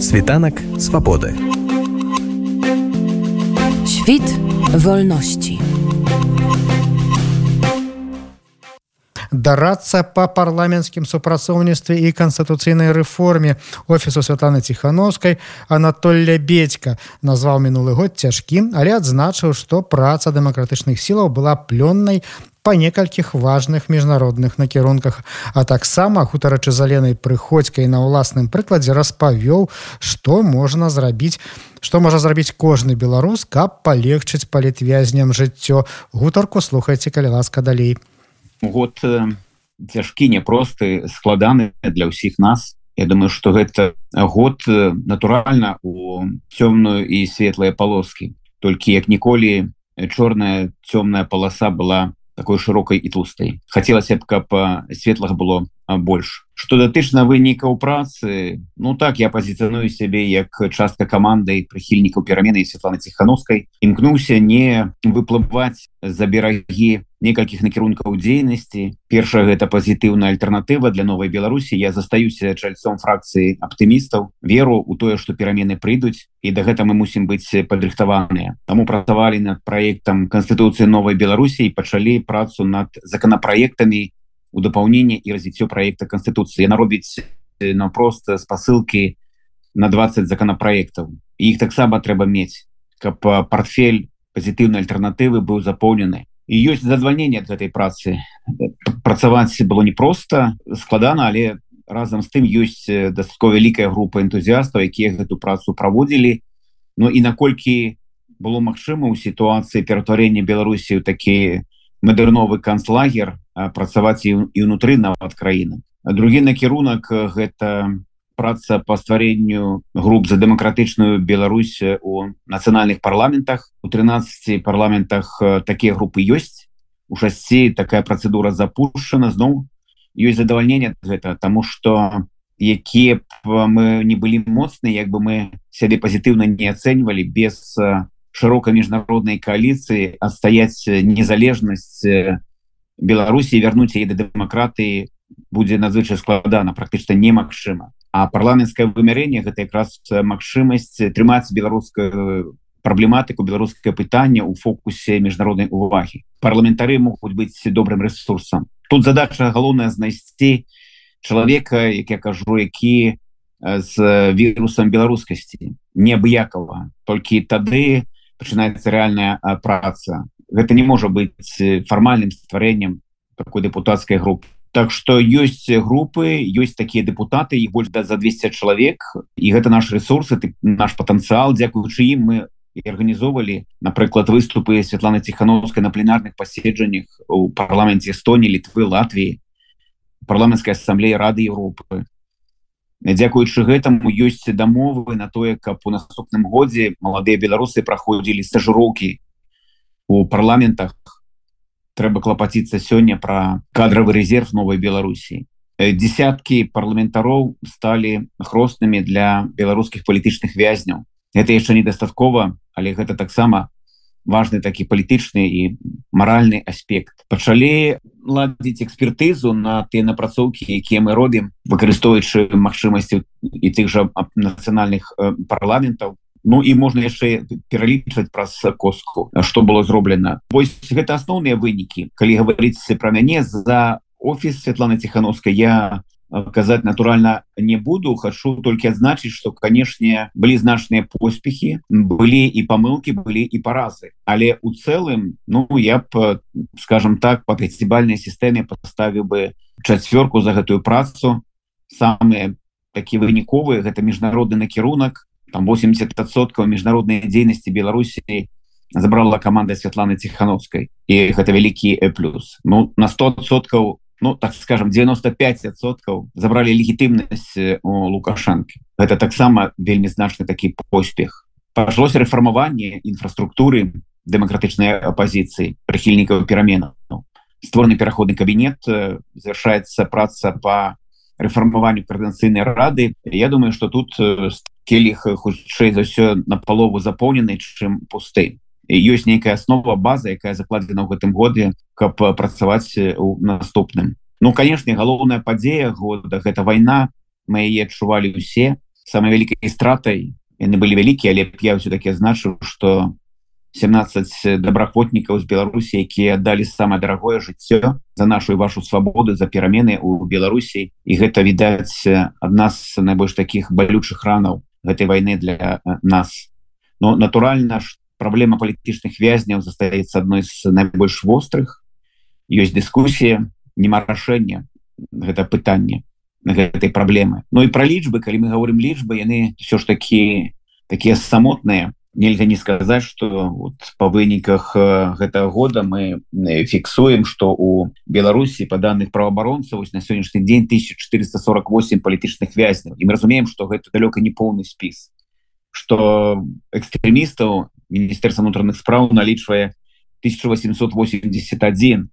Світанак свабоды. Świt wolności. дарацца па парламенцкім супрацоўніцтве і канстытуцыйнай рэформе офісу святланы ціхановскай Анатолля бедька назваў мінулы год цяжкім але адзначыў што праца дэмакратычных сілаў была плённай па некалькіх важных міжнародных накірунках а таксама хутарачы заленай прыходзькай на ўласным прыкладзе распавёў што можна зрабіць што можа зрабіць кожны беларус каб палегчыць палітвязням жыццё. Гутарку слухайце калі ласка далей год цяжкі няпросты складаны для ўсіх нас. Я думаю что гэта год натуральна у цёмную і светлыя полоскі толькі як ніколі чорная цёмная полоса была такой шырокай і тлустай хацелася б каб светлых было больш что датычна вынікаў працы ну так я пазіцыяную сябе як частка камандай прыхільнікаў перамены Светланы ціхановскай імкнуўся не выплываць за берагі некалькіх накірункаў дзейнасці. Першая гэта пазітыўная альтэрнатыва для новой Беларусі. Я застаюся чальцом фракцыі аптымістаў веру у тое что перамены прыйдуць і да гэта мы мусім быць падрыхтаваныя. Таму працавалі над проектам канстытуцыі новой Беларусі пачалі працу над законапраектамі у дапаўнение і развіццё проекта конституции она робіць на просто спасылки на 20 законопроектаў іх таксама трэба мець каб портфель пазітыўнай альтэрнатывы быў запоўнены і ёсць задвальнение от этой працы працаваць было непросто. Складана але разам з тым ёсць дастаткова вялікая група энтузіастаў якія гэту працу праводзілі. Ну і наколькі было магчыма ў сітуацыі ператварення Беларусі такі мадэрновы канцлагер працаваць і, і ўнутры нават краіны. Другі накірунак гэта праца по стваренню груп за дэмакратычную Беларусь у нацыянальных парламентах. У 13 парламентах такія групы ёсць. У шасці такая працэдура запушана. Зноў ёсць задавальнение гэта тому что якія мы не былі моцны як бы мы сябе пазітыўна не ацэньвалі без шырокай міжнароднай коаліцыі адстаяць незалежнасць беларусі вярнуць яе да дэмакратыі будзе надзвычай складана практычна немагчыма а парламенцкае вымярэнне гэта якраз магчымасць трымаць беларускую праблематыку беларускае пытанне у фокусе міжнароднай увагі парламентары могуць быць добрым ресурсам тут задача галоўная знайсці чалавека як я кажу які з вірусам беларускасці неабыякова толькі тады пачынаецца реальная праца гэта не можа быць фармальным стварэннем такой депутатской группы Так что ёсць группы ёсць такія депутаты і больш да за 200 чалавек і гэта наш ресурсы наш потенциал. Дзякуючы ім мы арганізоўвалі напрыклад выступы Святланы ціхановскай на пленарных паседжаннях у парламенце Эстоніі літвы Латвіі парламенцкай ассамблеі рады Европы. Дзякуючы гэтаму ёсць дамовы на тое каб у наступным годзе маладыя беларусы праходзілі стажыроўкі у парламентах трэба клапаціцца сёння про кадравы резерв новой беларусі. Десяткі парламентароў сталі хроснымі для беларускіх палітычных вязняў. Это яшчэ недастаткова але гэта таксама важны такі палітычны і маральны аспект. Пачалі ладзіць экспертызу на ты напрацоўкі якія мы робім выкарыстоўваючы магчымасці і тых жа нацыянальных парламентаў Ну і можна яшчэ пералічваць праз коску что было зроблена. Вось гэта асноўныя вынікі. Калі гаварыць пра мяне за офіс Святланы ціхановскай я казаць натуральна не буду. Хочу толькі адзначыць что канешне былі значныя поспехи былі і памылки былі і паразы. Але у цэлым ну я б скажем так по пяцібальной сістэме поставіў бы чацвёрку за гэтую працу. Самые такі выніковыя гэта міжнародны накірунак там 80соткаў міжнароднай дзейнасці Беларусі забрала команда Святланы ціхановскай і гэта вялікі плюс. Ну на 100соткаў ну так скажем 95соткаў забрали легітымнасць у лукашанкі гэта таксама вельмі значны такі поспех. Пашлося рэфармаванне інфраструктуры дэмакратычнай апозіцыі прыхільнікаў пераменаў створны пераходны кабінет завершается праца по рэфармаванню каардынцыйнай рады. Я думаю что тут келіх хутчэй за ўсё на палову запоўнены чым пусты ёсць нейкая аснова база якая закладзена ў гэтым годзе каб працаваць у наступным. Ну канешне галоўная падзея года гэта вайна. Мы яе адчувалі усе самой вялікай стратай яны былі вялікія але я все-таки значу что 17 добраахвотнікаў з беларусі якія аддалі самое дарагое жыццё за нашу вашу свабоду за перамены у беларусі і гэта відаць адна з найбольш таких балючых ранаў гэтай войны для нас. Но натуральна праблема палітычных вязняў застаецца адной з найбольш вострых ёсць дыскусія нема рашэння гэта пытанне гэтай праблемы Ну і пра лічбы калі мы говорим лічбы яны все ж такі такія самотныя нельга не сказаць что вот по выніках гэтага года мы фіксуем что у беларусі по данных правоабаронцаў на сённяшні дзень 1448 палітычных вязняў і мы разумеем что гэта далёка не поўны спіс. Что экстрэмістаў міністэрства унутраных спраў налічвае 1881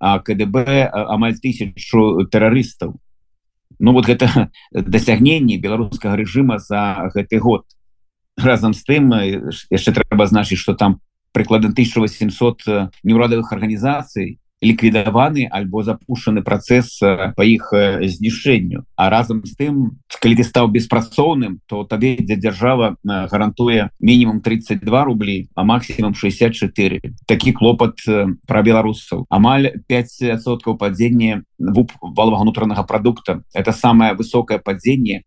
а КДБ амаль тысячу тэрарыстаў. Ну вот гэта дасягненне беларускага рэжыма за гэты год разам з тым яшчэ трэба значыць что там прыкладна 1800 неурадавых арганізацый ліквідаваны альбо запушаны працэс по іх знішэнню. А разам з тым калі ты стаў беспрацоўным то табе дзе дзяржава гарантуе мінімум 32 рублі а максимум 64 такі клопат про беларусаў. Амаль 5соткаў падзення валовага унутранага продукта это самое высокое падзенне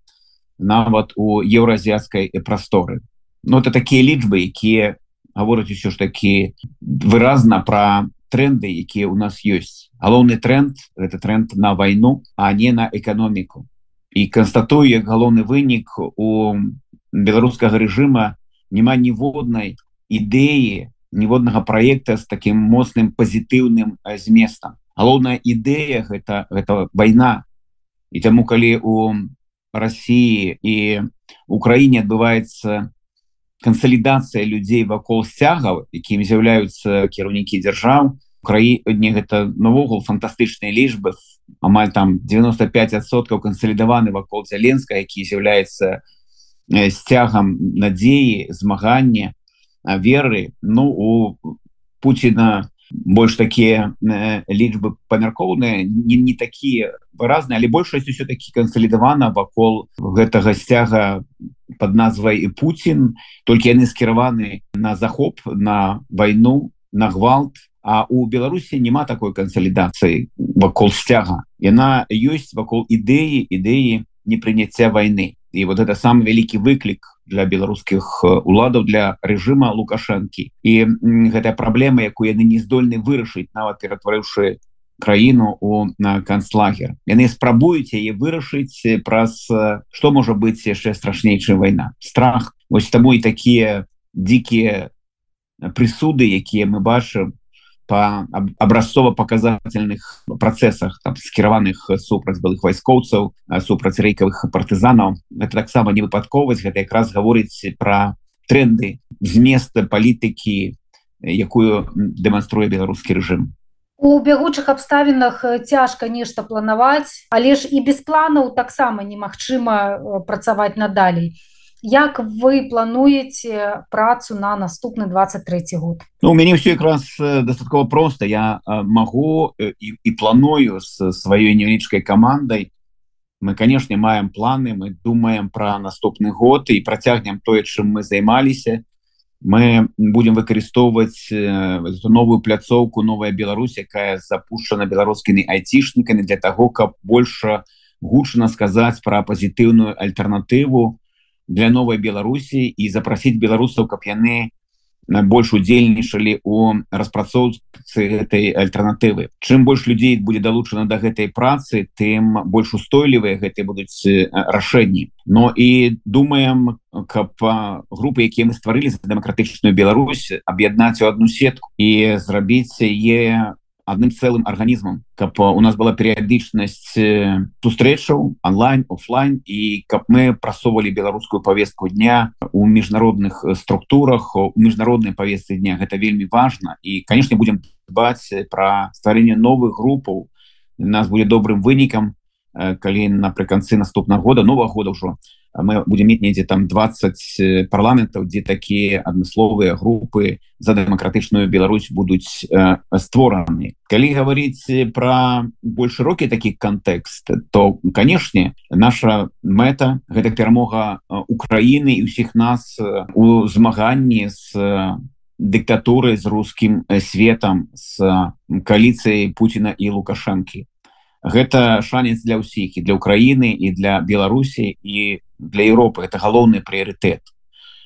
нават у еўразіяцкай прасторы. Ну, это такія лічбы якія гавораць усё ж такі выразна про тренды якія у нас ёсць. Галоўны тренд это тренд на войну а не на эканоміку. І констатую як галоўны вынік у беларускага режима няма ніводнай ідэі ніводнага проекта с таким моцным пазітыўным зместам. Галоўная ідэя гэта гэта война і таму калі у России и Украине адбываецца кансалідацыя людзей вакол сцягаў якімі з'яўляюцца кіраўнікі дзяржаў. Краіне гэта навогул фантастычныя лічбы амаль там 95соткаў кансалідаваны вакол зяленска які з'яўляецца сцягам надзеі змагання веры. Ну у Пуціна больш такія э, лічбы памяркоўныя не, не такія выразныя але большасць все-таки кансалідавана вакол гэтага сцяга под назвай і Путін толькі яны скіраваны на захоп на войну на гвалт. А у Беларусі няма такой кансалідацыі вакол сцяга. Яна ёсць вакол ідэі ідэі непрыняцця войны і вот это самый вялікі выклік для беларускіх уладаў для режима лукашэнкі. І гэтая праблема якую яны не здольны вырашыць нават ператварыўшы краіну у канцлагер. Яны спрабуюць яе вырашыць праз што можа быць яшчэ страшней чым вайна. Страх. Вось таму і такія дзікія прысуды якія мы бачым по образцова-показательных процессах там скіраваных супраць былых вайскоўцаў супраць рэйкавых партызанаў. Это таксама не выпадковасць гэта якраз гаворыць про тренды з места палітыкі якую дэманструе беларускі режим у бягучых абставінах цяжка нешта планаваць але ж і без планаў таксама немагчыма працаваць надалей як вы плануеце працу на наступны 23 год? Ну, у мяне все якраз дастаткова просто. Я магу і, і планую с сваёй невялічкай камандай мы конечно маем планы мы думаем про наступны год і працягнем тое чым мы займаліся мы будем выкарыстоўваць новую пляцоўку новая Беларусь якая запушана беларускімі айцішнікамі для того каб больше гучна сказаць про пазітыўную альтэрнатыву для новой беларусі і запрасіць беларусаў каб яны больш удзельнічалі у распрацоўцы гэтай альтэрнатывы чым больш людзей будзе далучана до гэтай працы тым больш устойлівыя гэтыя будуць рашэнні но і думаем каб групы якія мы стварылі за дэмакратычную Беларусь аб'яднаць у одну сетку і зрабіць е адным цэлым арганізмам каб у нас была перыядычнасць сустрэчаў онлайн офлайн і каб мы прасоўвалі беларускую повестку дня у міжнародных структурах у міжнароднай повестцы дня. Гэта вельмі важно. І конечно будем дбаць про стварэнне новых групаў нас будет добрым вынікам калі напрыканцы наступнага года нового года ўжо мы будем мець недзе там 20 парламентаў дзе такія адмысловыя групы за дэмакратычную Беларусь будуць э, створаны. Калі гаварыць про больш шырокі такі кантэкст то канешне наша мэта гэта перамога Украіны і ўсіх нас у змаганні з дыктатуры з рускім светом з кааліцыяй Пуціна і лукашэнкі гэта шанец для ўсіх і для Украіны і для Беларусі і для Европы это галоўны прыярытэт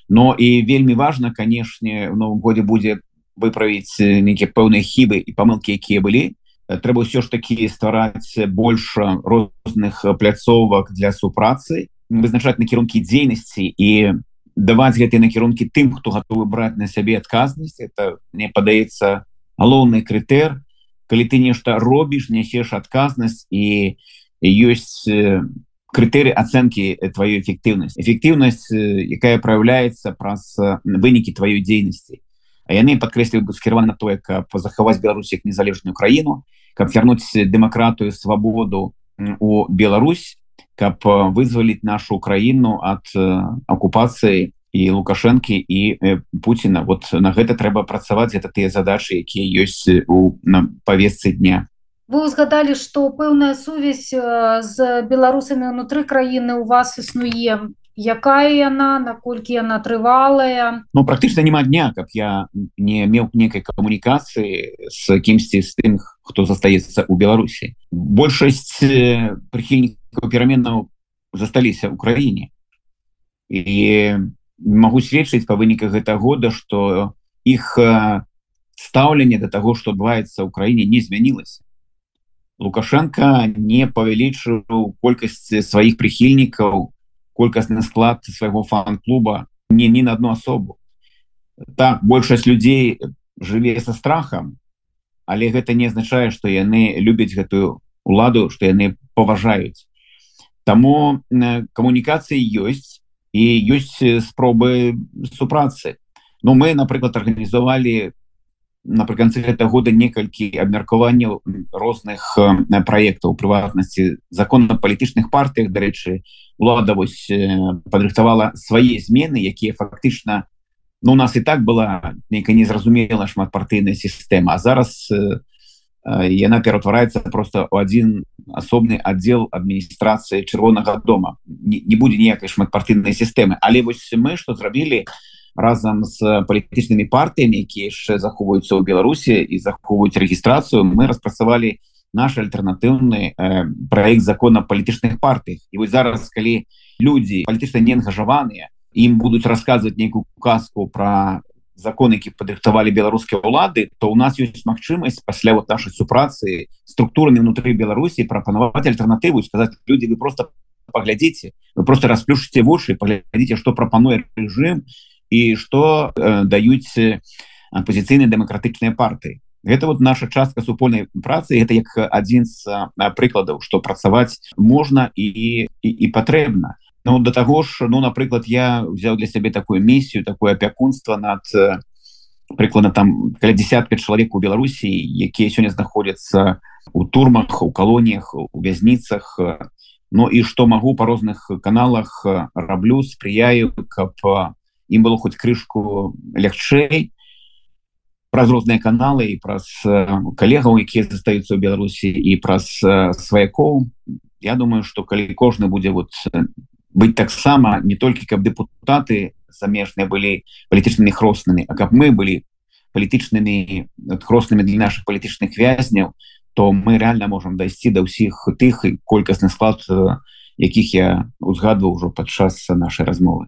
но і вельмі важно канешне в новом годзе будзе выправіць нейкія пэўныя хібы і памылки якія былі трэба ўсё ж таки ствараць больш розных пляцовак для супрацы вызначаць накірункі дзейнасці і даваць гэтыя накірункі тым хто готовы браць на сябе адказнасць. Это мне падаецца галоўны крытэр. Калі ты нешта робіш нясеш адказнасць і ёсць крытэры ацэнкі твою эфектыўнасць эфектыўнасць якая проявляецца праз вынікі тваёй дзейнасці яны падкрэсліваюць бы скіраваны на тое каб захаваць Беларусь як незалежную краіну каб вярнуць дэмакратыю свабоду у Беларусь каб вызваліць нашу краіну ад акупацыі і лукашэнкі і Пуціна вот на гэта трэба працаваць это тыя задачы якія ёсць у на павесцы дня вы узгадалі што пэўная сувязь з беларусамі ўнутры краіны у вас існуе. Якая яна наколькі яна трывалая? Ну практычна няма дня каб я не меў некай камунікацыі з кімсьці з тым хто застаецца ў беларусі. Большасць прыхільнікаў пераменаў засталіся ў краіне. І могу сведчыць па выніках гэта года что іх стаўленне до того что адбываецца ў краіне не змянілася лукашенко не павялічыў колькасць сваіх прыхільнікаў колькасны склад свайго фан-клуба не ні на одну асобу. Так большасць людзей жыве со страхам але гэта не азначае что яны любяць гэтую уладу что яны паважаюць. Таму камунікацыі ёсць і ёсць спробы супрацы. Ну мы напрыклад арганізавалі напрыканцы гэта года некалькі абмеркаванняў розных праектаў прыватнасці. Законна-палітычных партыях дарэчы улада вось падрыхтавала свае змены якія фактычна ну, у нас і так была нейкая незразумела шматпартыйная сістэма а зараз яна ператвараецца просто у один асобны аддзел адміністрацыі чырвонага дома. Не, не будзе ніякай шматпартыйнай сістэмы. Але вось мы что зрабілі разам з палітычнымі партыямі якія яшчэ захоўваюцца ў беларусі і захоўваюць рэгістрацыю мы распрацавалі наш альтэрнатыўны э, проект закона палітычных партый і вось зараз калі людзі палітычна неангажаваныя ім будуць расказваць нейкую казку про закон які падрыхтавалі беларускія ўлады то у нас ёсць магчымасць пасля вот нашай супрацы структурамі внутри беларусі прапанаваць альтэрнатыву сказаць люди вы просто паглядзіце вы просто расплюшыце вушы паглядзіце что прапануе режим і что э, даюць апозіцыйныя дэмакратычныя партыі это вот наша частка супольнай працы это як адзін з прыкладаў что працаваць можна і і, і патрэбна Ну до того ж ну напрыклад я взял для сябе такую місію такое апякунство над прыкладна там каля десятка чалавек у Беларусі якія сёння знаходзяцца у турмах у калоніях у вязніцах Ну і что магу по розных каналах раблю спрыяю каб ім было хоць крышку лягчэй праз розныя каналы і праз калегаў якія застаюцца ў Беларусі і праз сваякоў. Я думаю что калі кожны будзе вот быть таксама не толькі каб депутаты замежныя былі палітычнымі хроснымі а каб мы былі палітычнымі хроснымі для наших палітычных вязняў то мы реально можем дайсці до ўсіх тых і колькасны склад якіх я узгадваў ужо падчас нашай размовы